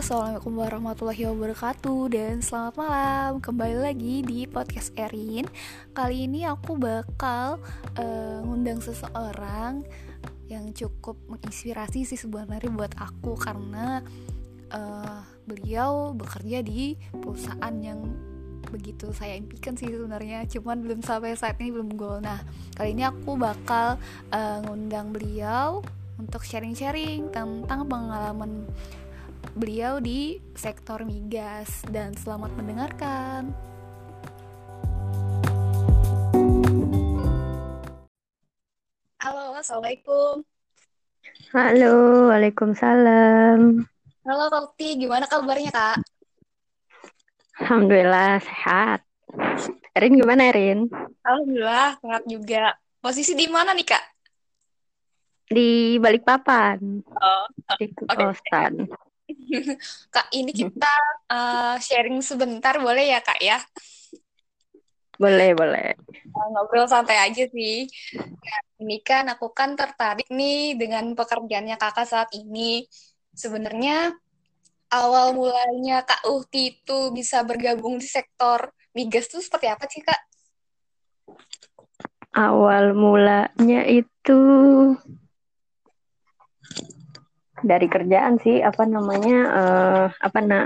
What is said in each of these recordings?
Assalamualaikum warahmatullahi wabarakatuh Dan selamat malam. Kembali lagi di podcast Erin. Kali ini aku bakal uh, ngundang seseorang Yang cukup menginspirasi sih sebenarnya buat aku Karena uh, beliau bekerja di perusahaan yang begitu saya impikan sih sebenarnya cuman belum sampai saat ini belum goal. Nah kali ini aku bakal uh, ngundang beliau untuk sharing-sharing tentang pengalaman beliau di sektor migas dan selamat mendengarkan. Halo, assalamualaikum. Halo, waalaikumsalam. Halo Kak gimana kabarnya Kak? Alhamdulillah sehat. Erin gimana Erin? Alhamdulillah sehat juga. Posisi di mana nih Kak? Di Balikpapan. Oh, di kosan. Okay. Kak, ini kita uh, sharing sebentar boleh ya, Kak ya? Boleh, boleh. Uh, ngobrol santai aja sih. Nah, ini kan aku kan tertarik nih dengan pekerjaannya Kakak saat ini. Sebenarnya awal mulanya Kak Uhti itu bisa bergabung di sektor migas itu seperti apa sih, Kak? Awal mulanya itu dari kerjaan sih apa namanya uh, apa nah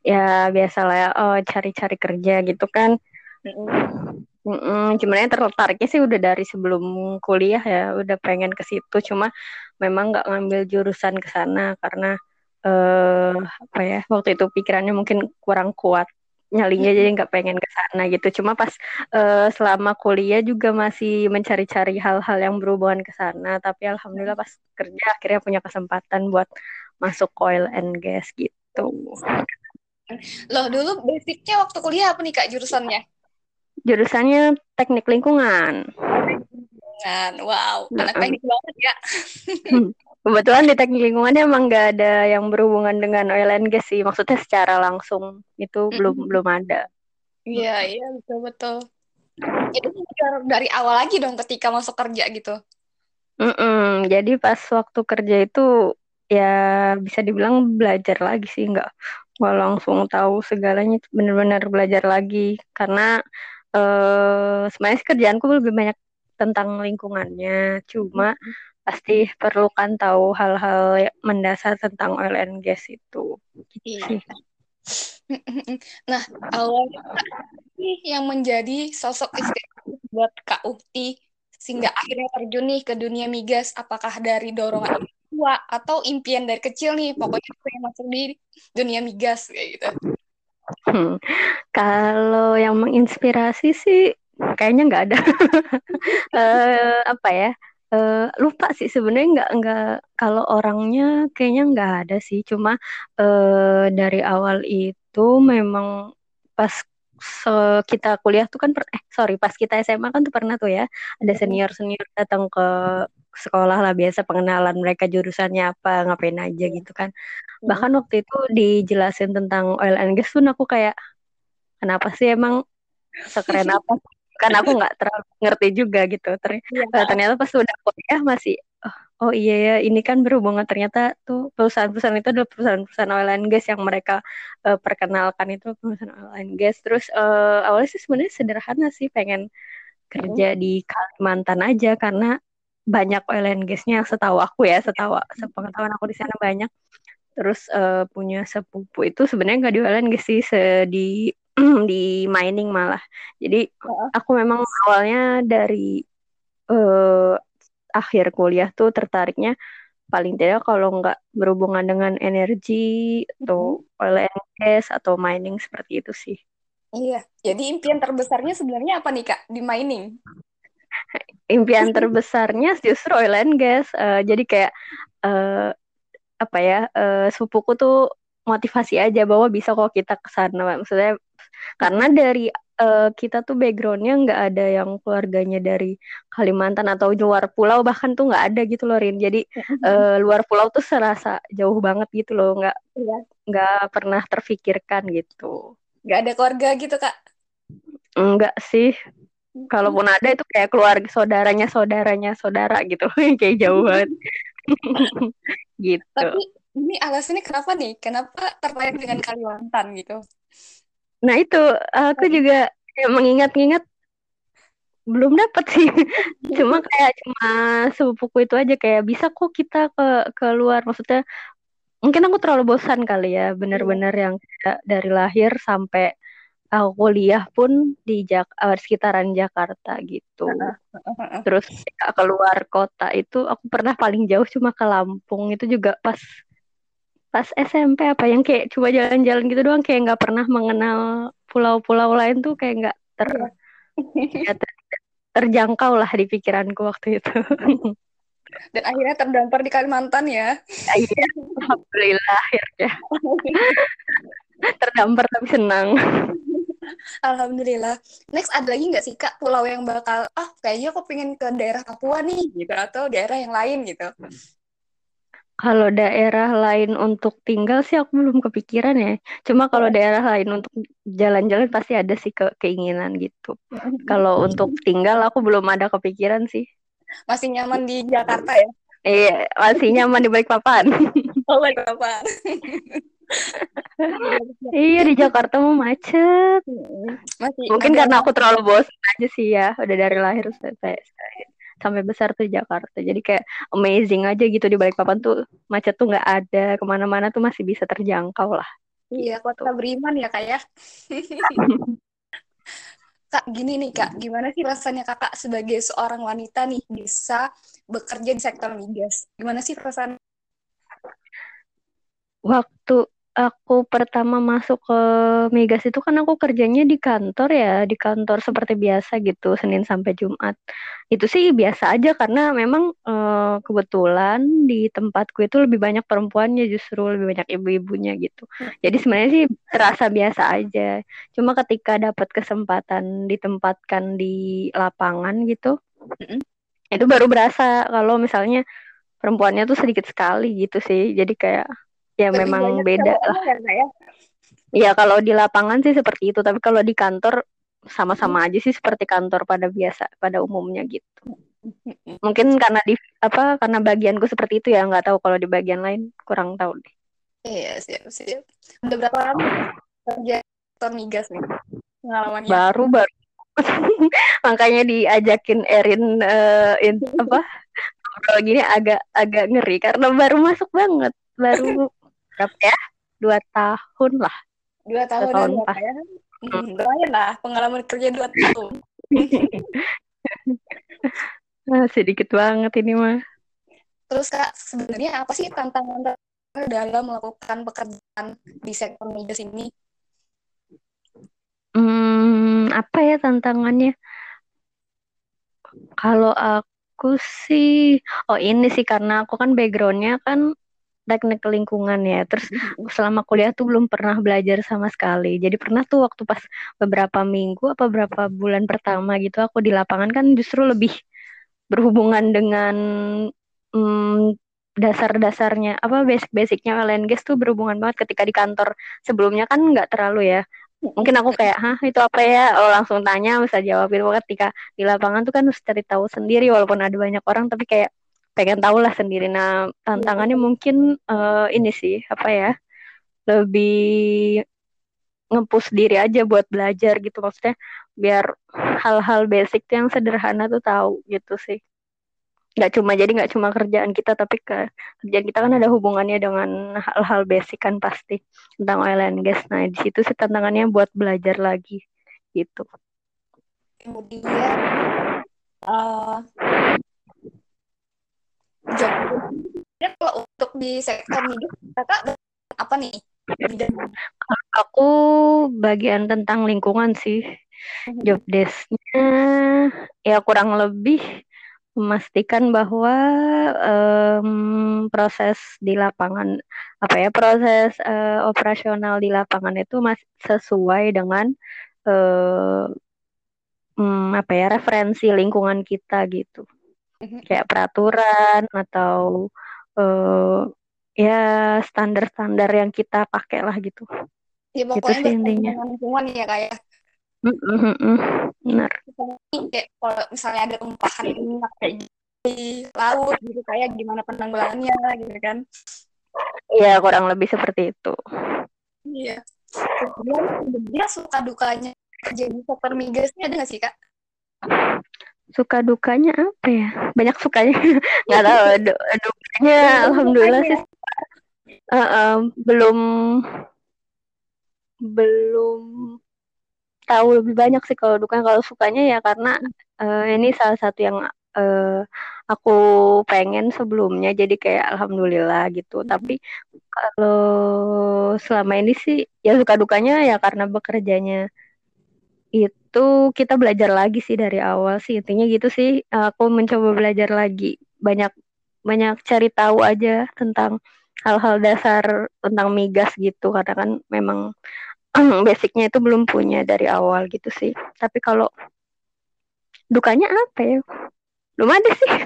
ya biasalah ya oh, cari-cari kerja gitu kan. Mm cuman tertariknya sih udah dari sebelum kuliah ya udah pengen ke situ. Cuma memang nggak ngambil jurusan ke sana karena uh, apa ya waktu itu pikirannya mungkin kurang kuat nyalinya jadi nggak pengen ke sana gitu. Cuma pas uh, selama kuliah juga masih mencari-cari hal-hal yang berhubungan ke sana. Tapi alhamdulillah pas kerja akhirnya punya kesempatan buat masuk oil and gas gitu. Loh dulu basicnya waktu kuliah apa nih kak jurusannya? Jurusannya teknik lingkungan. Lingkungan, wow, anak teknik banget ya. Hmm. Kebetulan di teknik lingkungannya emang nggak ada yang berhubungan dengan oil and gas sih. Maksudnya secara langsung itu mm belum belum ada. Iya iya betul betul. Itu dari awal lagi dong ketika masuk kerja gitu. Mm-mm. Jadi pas waktu kerja itu ya bisa dibilang belajar lagi sih nggak nggak langsung tahu segalanya benar-benar belajar lagi karena eh, sebenarnya kerjaanku lebih banyak tentang lingkungannya cuma mm-hmm pasti perlu kan tahu hal-hal mendasar tentang oil and gas itu. Gitu iya. Nah, awalnya yang menjadi sosok istri buat Kak Ukti sehingga akhirnya terjun nih ke dunia migas apakah dari dorongan tua atau impian dari kecil nih pokoknya pengen masuk di dunia migas kayak gitu. Hmm. Kalau yang menginspirasi sih kayaknya nggak ada. uh, apa ya? Uh, lupa sih sebenarnya nggak nggak kalau orangnya kayaknya nggak ada sih. Cuma uh, dari awal itu memang pas so, kita kuliah tuh kan eh sorry pas kita SMA kan tuh pernah tuh ya ada senior senior datang ke sekolah lah biasa pengenalan mereka jurusannya apa ngapain aja gitu kan. Bahkan waktu itu dijelasin tentang oil and gas pun aku kayak kenapa sih emang sekeren apa kan aku nggak terlalu ngerti juga gitu. Ter ya. ternyata pas udah kuliah masih oh, oh iya ya ini kan berhubungan. Ternyata tuh perusahaan-perusahaan itu adalah perusahaan-perusahaan oil and gas yang mereka uh, perkenalkan itu perusahaan oil and gas. Terus uh, awalnya sih sebenarnya sederhana sih pengen kerja hmm. di Kalimantan aja karena banyak oil and gasnya setahu aku ya setahu sepengetahuan aku di sana banyak. Terus uh, punya sepupu itu sebenarnya nggak di oil and gas sih di di mining malah. Jadi aku memang awalnya dari uh, akhir kuliah tuh tertariknya paling tidak kalau nggak berhubungan dengan energi atau oil and gas atau mining seperti itu sih. Iya, jadi impian terbesarnya sebenarnya apa nih kak di mining? impian terbesarnya justru oil and gas. Uh, jadi kayak uh, apa ya, uh, sepupuku tuh motivasi aja bahwa bisa kok kita ke sana. Maksudnya karena dari uh, kita tuh backgroundnya nggak ada yang keluarganya dari Kalimantan atau luar pulau bahkan tuh nggak ada gitu loh Rin. Jadi uh, luar pulau tuh serasa jauh banget gitu loh nggak iya. nggak pernah terfikirkan gitu. Nggak ada keluarga gitu kak? Enggak sih. Kalaupun ada itu kayak keluarga saudaranya saudaranya saudara gitu. Kayak jauh banget. Gitu. Tapi ini alasannya kenapa nih? Kenapa tertarik dengan Kalimantan gitu? Nah itu aku juga kayak mengingat-ingat belum dapat sih. Cuma kayak cuma sepupuku itu aja kayak bisa kok kita ke keluar. Maksudnya mungkin aku terlalu bosan kali ya bener-bener yang kayak dari lahir sampai aku kuliah pun di Jak uh, sekitaran Jakarta gitu. Terus keluar kota itu aku pernah paling jauh cuma ke Lampung. Itu juga pas pas SMP apa yang kayak cuma jalan-jalan gitu doang kayak nggak pernah mengenal pulau-pulau lain tuh kayak nggak ter, ya, ter terjangkau lah di pikiranku waktu itu. Dan akhirnya terdampar di Kalimantan ya? Iya, alhamdulillah akhirnya. terdampar tapi senang. Alhamdulillah. Next ada lagi nggak sih kak pulau yang bakal ah kayaknya aku pengen ke daerah Papua nih gitu atau daerah yang lain gitu? Kalau daerah lain untuk tinggal sih aku belum kepikiran ya. Cuma kalau daerah lain untuk jalan-jalan pasti ada sih ke keinginan gitu. Kalau untuk tinggal aku belum ada kepikiran sih. Masih nyaman di Jakarta ya? Iya, masih nyaman di Balikpapan. Oh, Balikpapan. iya di Jakarta mau macet. Masih Mungkin karena aku terlalu bosan aja sih ya, udah dari lahir sampai sampai besar tuh Jakarta. Jadi kayak amazing aja gitu di Balikpapan tuh macet tuh nggak ada, ke mana-mana tuh masih bisa terjangkau lah. Iya, kota gitu. beriman ya kak ya. kak, gini nih kak, gimana sih rasanya kakak sebagai seorang wanita nih bisa bekerja di sektor migas? Gimana sih perasaan? Waktu aku pertama masuk ke Migas itu kan aku kerjanya di kantor ya, di kantor seperti biasa gitu, Senin sampai Jumat. Itu sih biasa aja karena memang e, kebetulan di tempatku itu lebih banyak perempuannya justru lebih banyak ibu-ibunya gitu. Jadi sebenarnya sih terasa biasa aja. Cuma ketika dapat kesempatan ditempatkan di lapangan gitu, itu baru berasa kalau misalnya perempuannya tuh sedikit sekali gitu sih. Jadi kayak ya Lebih memang beda lah. Ya, ya kalau di lapangan sih seperti itu, tapi kalau di kantor sama-sama hmm. aja sih seperti kantor pada biasa pada umumnya gitu. Mungkin karena di apa karena bagianku seperti itu ya nggak tahu kalau di bagian lain kurang tahu deh. Iya siap siap. Udah berapa lama kerja kantor migas nih pengalamannya? Baru baru. Makanya diajakin Erin uh, in, apa ngobrol gini agak agak ngeri karena baru masuk banget baru berapa ya? Dua tahun lah. Dua tahun, dua tahun pas ya hmm, lumayan lah pengalaman kerja dua tahun. Nah, sedikit banget ini mah. Terus kak sebenarnya apa sih tantangan dalam melakukan pekerjaan di sektor migas ini? Hmm, apa ya tantangannya? Kalau aku sih oh ini sih karena aku kan backgroundnya kan teknik lingkungan ya. Terus selama kuliah tuh belum pernah belajar sama sekali. Jadi pernah tuh waktu pas beberapa minggu apa beberapa bulan pertama gitu aku di lapangan kan justru lebih berhubungan dengan hmm, dasar-dasarnya apa basic-basicnya gas tuh berhubungan banget ketika di kantor. Sebelumnya kan nggak terlalu ya. Mungkin aku kayak hah itu apa ya? Oh langsung tanya bisa jawab itu ketika di lapangan tuh kan harus cari tahu sendiri walaupun ada banyak orang tapi kayak pengen tahu lah sendiri. Nah, tantangannya mungkin uh, ini sih apa ya lebih ngepus diri aja buat belajar gitu. Maksudnya biar hal-hal basic yang sederhana tuh tahu gitu sih. Nggak cuma jadi nggak cuma kerjaan kita tapi ke kerjaan kita kan ada hubungannya dengan hal-hal basic kan pasti tentang oil and gas. Nah di situ sih tantangannya buat belajar lagi gitu. Kemudian uh, job kalau untuk di sektor migas kakak apa nih? Aku bagian tentang lingkungan sih. Mhm. job desknya ya kurang lebih memastikan bahwa um, proses di lapangan apa ya proses uh, operasional di lapangan itu masih sesuai dengan uh, um, apa ya referensi lingkungan kita gitu kayak peraturan atau uh, ya standar-standar yang kita pakai lah gitu. Ya pokoknya gitu sih intinya. lingkungan ya kayak. Mm -mm, benar. Kayak kalau misalnya ada tumpahan minyak kayak di laut gitu kayak gimana penanggulangannya gitu kan. Iya, kurang lebih seperti itu. Iya. Sebenarnya suka dukanya kerja di sektor migas ini ada nggak sih kak? Suka dukanya apa ya? Banyak sukanya. Nggak tahu. Du dukanya, alhamdulillah sih. Uh, uh, belum belum tahu lebih banyak sih kalau dukanya. Kalau sukanya ya karena uh, ini salah satu yang uh, aku pengen sebelumnya jadi kayak alhamdulillah gitu tapi kalau selama ini sih ya suka dukanya ya karena bekerjanya itu kita belajar lagi sih dari awal sih intinya gitu sih. Aku mencoba belajar lagi. Banyak banyak cari tahu aja tentang hal-hal dasar tentang migas gitu. Karena kan memang basicnya itu belum punya dari awal gitu sih. Tapi kalau dukanya apa ya? Belum ada sih.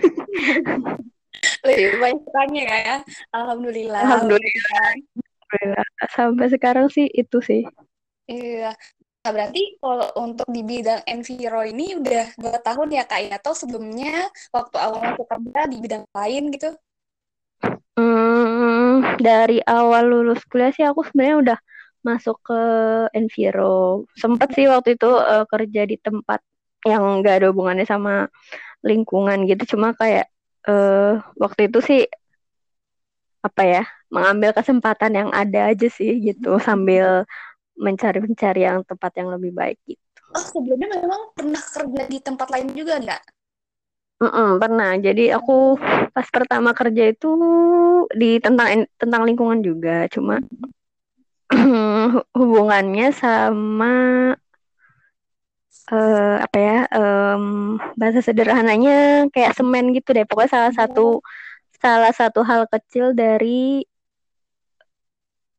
Lebih banyak tanya ya. Alhamdulillah. Alhamdulillah. Alhamdulillah. Sampai sekarang sih itu sih. Iya nah, berarti kalau untuk di bidang enviro ini udah dua tahun ya kak ya? Atau sebelumnya waktu awal masuk kerja di bidang lain gitu? Hmm, dari awal lulus kuliah sih aku sebenarnya udah masuk ke enviro. Sempat sih waktu itu uh, kerja di tempat yang nggak ada hubungannya sama lingkungan gitu. Cuma kayak uh, waktu itu sih apa ya mengambil kesempatan yang ada aja sih gitu sambil mencari-mencari yang tempat yang lebih baik gitu. Oh sebelumnya memang pernah kerja di tempat lain juga nggak? Mm -mm, pernah. Jadi aku pas pertama kerja itu di tentang tentang lingkungan juga, cuma hubungannya sama uh, apa ya um, bahasa sederhananya kayak semen gitu deh pokoknya salah satu salah satu hal kecil dari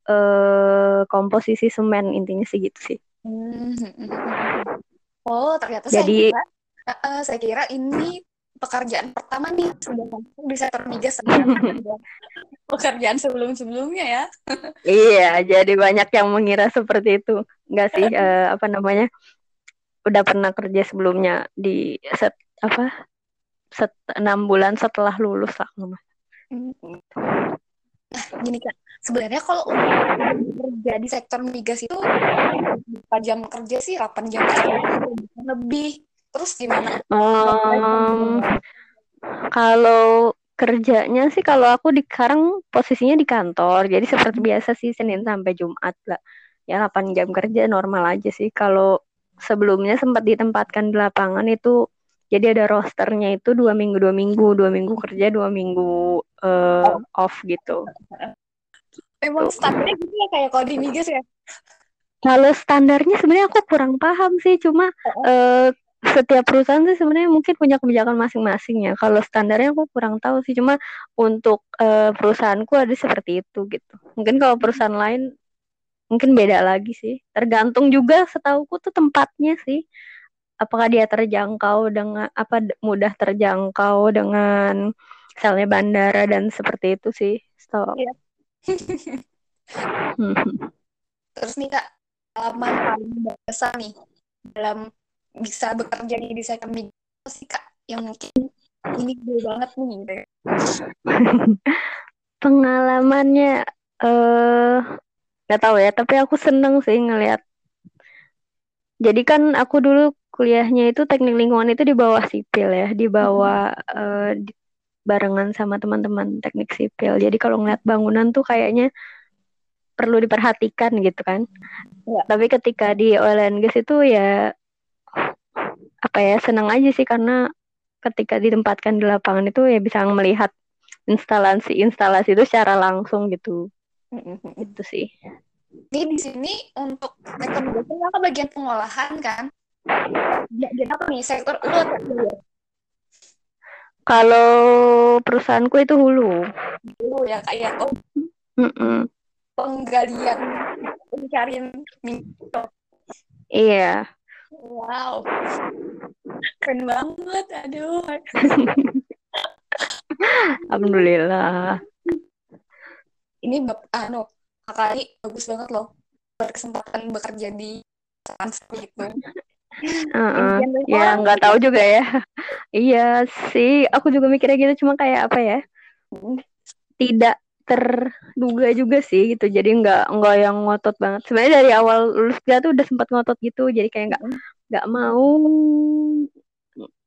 uh, komposisi semen intinya sih gitu sih. Oh ternyata jadi saya kira, uh, saya kira ini pekerjaan pertama nih sudah di sektor migas pekerjaan sebelum sebelumnya ya. Iya jadi banyak yang mengira seperti itu. Enggak sih uh, apa namanya udah pernah kerja sebelumnya di set apa set enam bulan setelah lulus lah mama. Nah, gini kak, sebenarnya kalau kerja di sektor migas itu berapa jam kerja sih? 8 jam kerja lebih. Terus gimana? Um, kalau kerjanya sih kalau aku di sekarang posisinya di kantor, jadi seperti biasa sih Senin sampai Jumat lah. Ya 8 jam kerja normal aja sih. Kalau sebelumnya sempat ditempatkan di lapangan itu jadi ada rosternya itu dua minggu dua minggu dua minggu kerja dua minggu uh, off gitu. Emang standarnya gitu ya kayak kalau di migas ya? Kalau standarnya sebenarnya aku kurang paham sih, cuma uh, setiap perusahaan sih sebenarnya mungkin punya kebijakan masing-masing ya. Kalau standarnya aku kurang tahu sih, cuma untuk uh, perusahaanku ada seperti itu gitu. Mungkin kalau perusahaan lain mungkin beda lagi sih tergantung juga setauku tuh tempatnya sih apakah dia terjangkau dengan apa mudah terjangkau dengan misalnya bandara dan seperti itu sih setahu iya. Terus nih kak pengalaman paling berkesan nih dalam bisa bekerja di sektor migas sih kak yang mungkin ini gue banget nih gitu ya. pengalamannya eh uh, Gak tahu ya, tapi aku seneng sih ngelihat. Jadi kan aku dulu kuliahnya itu teknik lingkungan itu di bawah sipil ya, di bawah uh, barengan sama teman-teman teknik sipil. Jadi kalau ngeliat bangunan tuh kayaknya perlu diperhatikan gitu kan. Ya. Tapi ketika di oil and gas itu ya apa ya senang aja sih karena ketika ditempatkan di lapangan itu ya bisa melihat instalasi-instalasi itu secara langsung gitu itu sih jadi di sini untuk migas apa bagian pengolahan kan bagian apa nih sektor lu kalau perusahaanku itu hulu. Hulu ya kayak oh. Mm -mm. penggalian. Pencarian minyak. Iya. Wow. Keren banget aduh. Alhamdulillah. Ini anu kakak bagus banget loh. Berkesempatan bekerja di transfer gitu Uh, uh, ya nggak tahu juga ya. Iya sih aku juga mikirnya gitu cuma kayak apa ya tidak terduga juga sih gitu. Jadi nggak nggak yang ngotot banget. Sebenarnya dari awal lulus kuliah tuh udah sempat ngotot gitu jadi kayak nggak nggak mau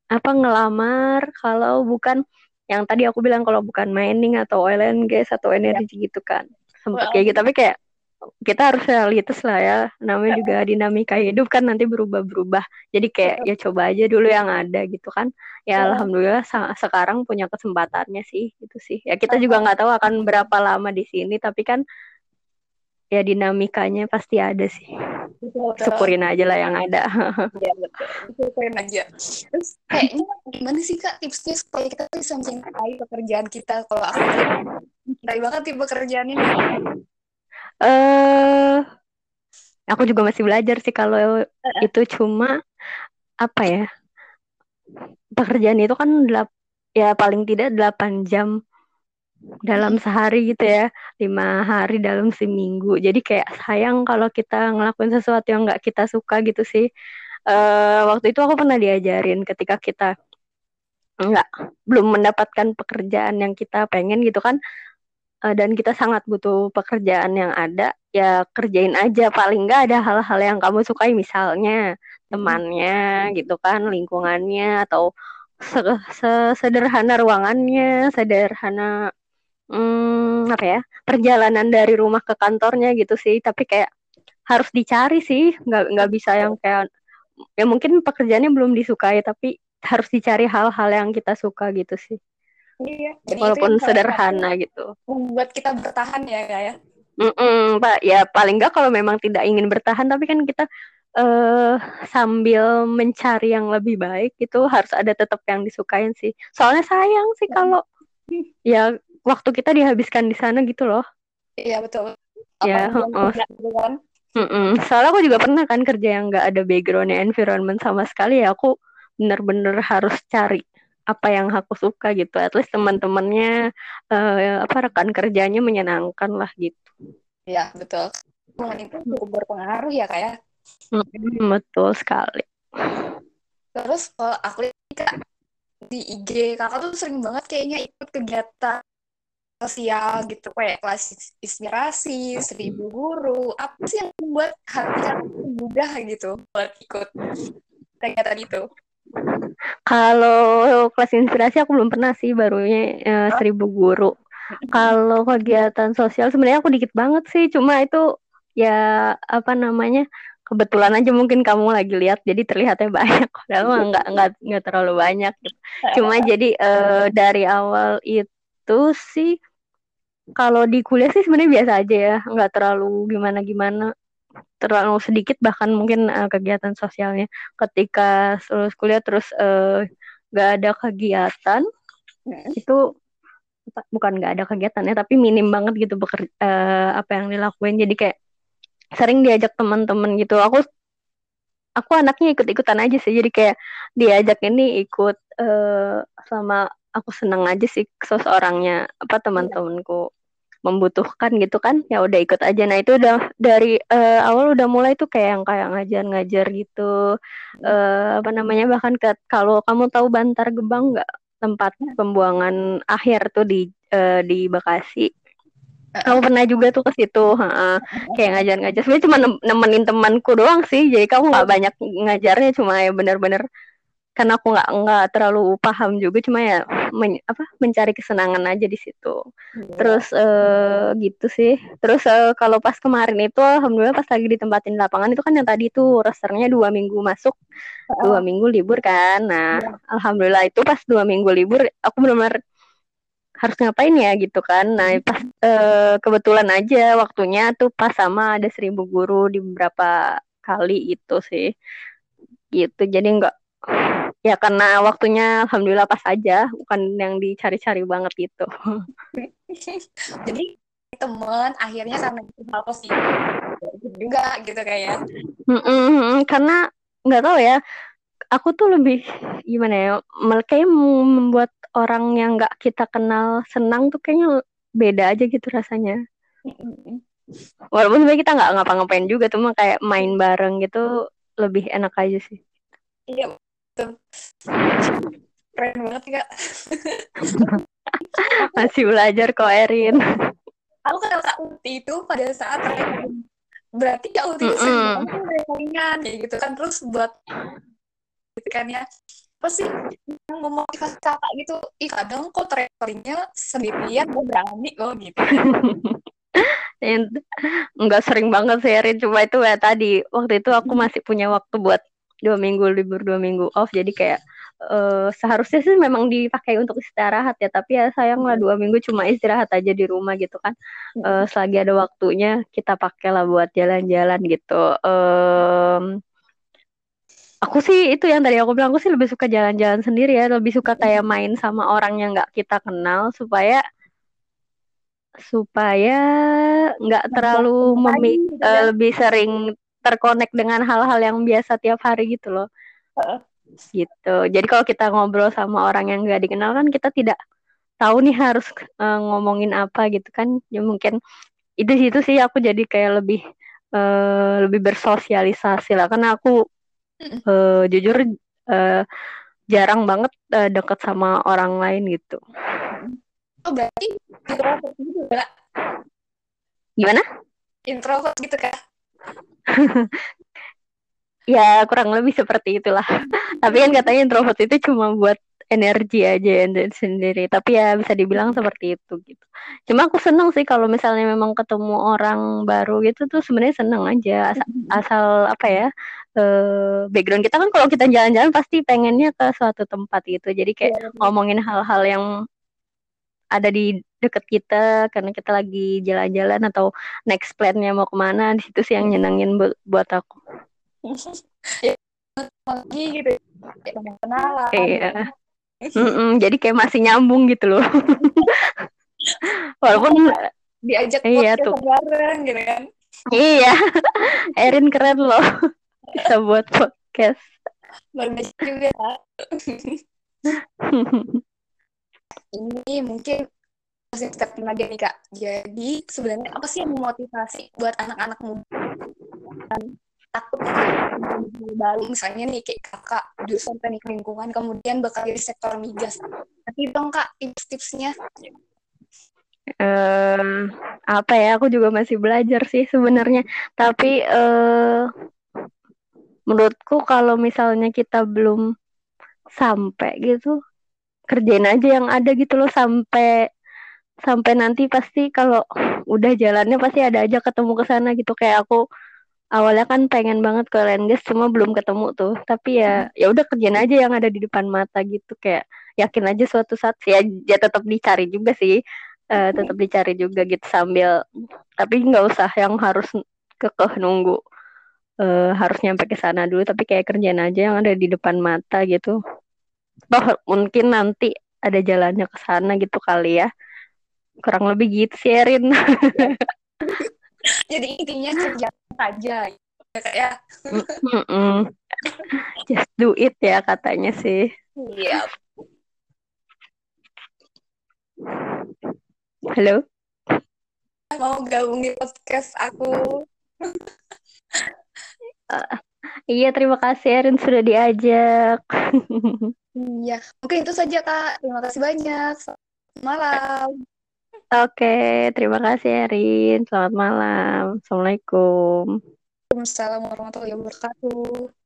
apa ngelamar kalau bukan yang tadi aku bilang kalau bukan mining atau oil and gas atau energi ya. gitu kan. Sempat kayak gitu tapi kayak kita harus realitas lah ya. Namanya juga dinamika hidup kan nanti berubah-berubah. Jadi kayak ya coba aja dulu yang ada gitu kan. Ya alhamdulillah sekarang punya kesempatannya sih gitu sih. Ya kita juga nggak tahu akan berapa lama di sini tapi kan ya dinamikanya pasti ada sih. Betul, syukurin aja lah yang ada. Ya betul. Syukurin aja. Terus kayaknya gimana sih kak tipsnya supaya kita bisa mencintai pekerjaan kita? Kalau aku mencintai banget tipe pekerjaan ini eh aku juga masih belajar sih kalau uh. itu cuma apa ya pekerjaan itu kan delap, ya paling tidak 8 jam dalam sehari gitu ya lima hari dalam seminggu. Jadi kayak sayang kalau kita ngelakuin sesuatu yang nggak kita suka gitu sih. Uh, waktu itu aku pernah diajarin ketika kita nggak belum mendapatkan pekerjaan yang kita pengen gitu kan uh, dan kita sangat butuh pekerjaan yang ada ya kerjain aja. Paling nggak ada hal-hal yang kamu sukai misalnya temannya gitu kan lingkungannya atau sederhana ruangannya sederhana hmm, apa ya perjalanan dari rumah ke kantornya gitu sih. Tapi kayak harus dicari sih nggak nggak bisa yang kayak ya mungkin pekerjaannya belum disukai tapi harus dicari hal-hal yang kita suka gitu sih Iya. Jadi Walaupun sederhana gitu. Membuat kita bertahan ya kak ya. Mm-mm, Pak, ya paling nggak kalau memang tidak ingin bertahan, tapi kan kita uh, sambil mencari yang lebih baik itu harus ada tetap yang disukain sih. Soalnya sayang sih kalau ya waktu kita dihabiskan di sana gitu loh. Iya betul. Ya, oh, gitu kan? Mm-mm. Soalnya aku juga pernah kan kerja yang nggak ada backgroundnya environment sama sekali ya. Aku bener-bener harus cari apa yang aku suka gitu. At least teman-temannya uh, apa rekan kerjanya menyenangkan lah gitu. Ya betul. Momen itu cukup berpengaruh ya kak ya? Mm, betul sekali. Terus kalau aku lihat di IG kakak tuh sering banget kayaknya ikut kegiatan sosial gitu kayak kelas inspirasi seribu guru. Apa sih yang membuat hati mudah gitu buat ikut kegiatan itu kalau kelas inspirasi aku belum pernah sih barunya uh, seribu guru. Kalau kegiatan sosial sebenarnya aku dikit banget sih, cuma itu ya apa namanya kebetulan aja mungkin kamu lagi lihat jadi terlihatnya banyak padahal mah nggak nggak nggak terlalu banyak gitu. cuma jadi uh, dari awal itu sih kalau di kuliah sih sebenarnya biasa aja ya nggak terlalu gimana gimana terlalu sedikit bahkan mungkin uh, kegiatan sosialnya. Ketika lulus kuliah terus uh, eh, gak ada kegiatan hmm. itu bukan nggak ada kegiatannya tapi minim banget gitu beker, uh, apa yang dilakuin. Jadi kayak sering diajak teman-teman gitu. Aku aku anaknya ikut-ikutan aja sih. Jadi kayak diajak ini ikut uh, sama aku seneng aja sih seseorangnya apa teman-temanku membutuhkan gitu kan ya udah ikut aja. Nah itu udah dari uh, awal udah mulai tuh kayak yang kayak ngajar-ngajar gitu. Uh, apa namanya bahkan ke, kalau kamu tahu Bantar Gebang nggak? Tempat pembuangan akhir tuh di uh, di Bekasi. Kamu pernah juga tuh ke situ ha, kayak ngajar-ngajar. Sebenarnya cuma nemenin temanku doang sih. Jadi kamu nggak banyak ngajarnya cuma ya bener-bener karena aku nggak nggak terlalu paham juga cuma ya men, apa mencari kesenangan aja di situ yeah. terus uh, gitu sih terus uh, kalau pas kemarin itu alhamdulillah pas lagi ditempatin lapangan itu kan yang tadi itu resternya dua minggu masuk oh. dua minggu libur kan nah yeah. alhamdulillah itu pas dua minggu libur aku benar-benar harus ngapain ya gitu kan nah pas uh, kebetulan aja waktunya tuh pas sama ada seribu guru di beberapa kali itu sih gitu jadi nggak ya karena waktunya alhamdulillah pas aja bukan yang dicari-cari banget gitu. Jadi teman akhirnya itu hal positif juga gitu kayak mm -mm, karena nggak tahu ya aku tuh lebih gimana ya kayak membuat orang yang nggak kita kenal senang tuh kayaknya beda aja gitu rasanya. Walaupun sebenarnya kita nggak ngapa-ngapain juga tuh mah kayak main bareng gitu lebih enak aja sih. Iya keren banget kak. Masih belajar kok Erin. Aku kenal Kak Uti itu pada saat berarti Kak Uti itu banget tuh recordingan kayak gitu kan. Terus buat gitu kan ya apa sih yang memotivasi kakak gitu. Ih kadang kok recordingnya sendirian gue berani loh gitu. Yang- Nggak sering banget sih Erin, cuma itu ya tadi waktu itu aku masih punya waktu buat dua minggu libur dua minggu off. Jadi kayak eh, seharusnya sih memang dipakai untuk istirahat ya. Tapi ya sayang lah dua minggu cuma istirahat aja di rumah gitu kan. Eh, selagi ada waktunya kita pakai lah buat jalan-jalan gitu. Em, aku sih itu yang tadi aku bilang aku sih lebih suka jalan-jalan sendiri ya. Lebih suka kayak main sama orang yang nggak kita kenal supaya supaya nggak terlalu ya. lebih sering terkonek dengan hal-hal yang biasa tiap hari gitu loh. Heeh. gitu. Jadi kalau kita ngobrol sama orang yang nggak dikenal kan kita tidak tahu nih harus eh, ngomongin apa gitu kan. Ya mungkin itu situ sih aku jadi kayak lebih eh, lebih bersosialisasi lah. Karena aku eh, jujur eh, jarang banget eh, deket sama orang lain gitu. Oh berarti introvert gitu gak gimana? Introvert gitu kan ya kurang lebih seperti itulah. Tapi kan katanya introvert itu cuma buat energi aja dan sendiri. Tapi ya bisa dibilang seperti itu gitu. Cuma aku seneng sih kalau misalnya memang ketemu orang baru gitu tuh sebenarnya seneng aja. Asal, asal apa ya eh, background kita kan kalau kita jalan-jalan pasti pengennya ke suatu tempat gitu. Jadi kayak Iya, ngomongin hal-hal yang ada di deket kita karena kita lagi jalan-jalan atau next plan-nya mau ke mana di situ sih yang nyenengin bu- buat aku lagi gitu kenalan Iya. Mm-mm, jadi kayak masih nyambung gitu loh. Walaupun diajak Iya, tuh. bareng gitu kan iya, Erin keren loh. Bisa buat podcast. biasa juga ini mungkin masih step lagi nih kak jadi sebenarnya apa sih yang memotivasi buat anak-anak muda takut di Bali misalnya nih kayak kakak jurusan teknik lingkungan kemudian bakal di sektor migas tapi dong kak tips-tipsnya eh apa ya? Aku juga masih belajar sih sebenarnya. Tapi eh menurutku kalau misalnya kita belum sampai gitu, kerjain aja yang ada gitu loh sampai sampai nanti pasti kalau udah jalannya pasti ada aja ketemu ke sana gitu. Kayak aku awalnya kan pengen banget ke Lendes cuma belum ketemu tuh. Tapi ya ya udah kerjain aja yang ada di depan mata gitu. Kayak yakin aja suatu saat sih ya, ya tetap dicari juga sih. Eh, tetap dicari juga gitu sambil tapi nggak usah yang harus kekeh nunggu eh, harus nyampe ke sana dulu. Tapi kayak kerjain aja yang ada di depan mata gitu. Toh mungkin nanti ada jalannya ke sana gitu kali ya kurang lebih gitu sih Erin. Jadi intinya kerja saja ya. Just do it ya katanya sih. Iya. Halo? Mau gabung di podcast aku. Iya terima kasih Erin sudah diajak. Iya. Mungkin itu saja kak. Terima kasih banyak. Malam oke terima kasih Erin. Selamat malam. Assalamualaikum. Waalaikumsalam warahmatullahi wabarakatuh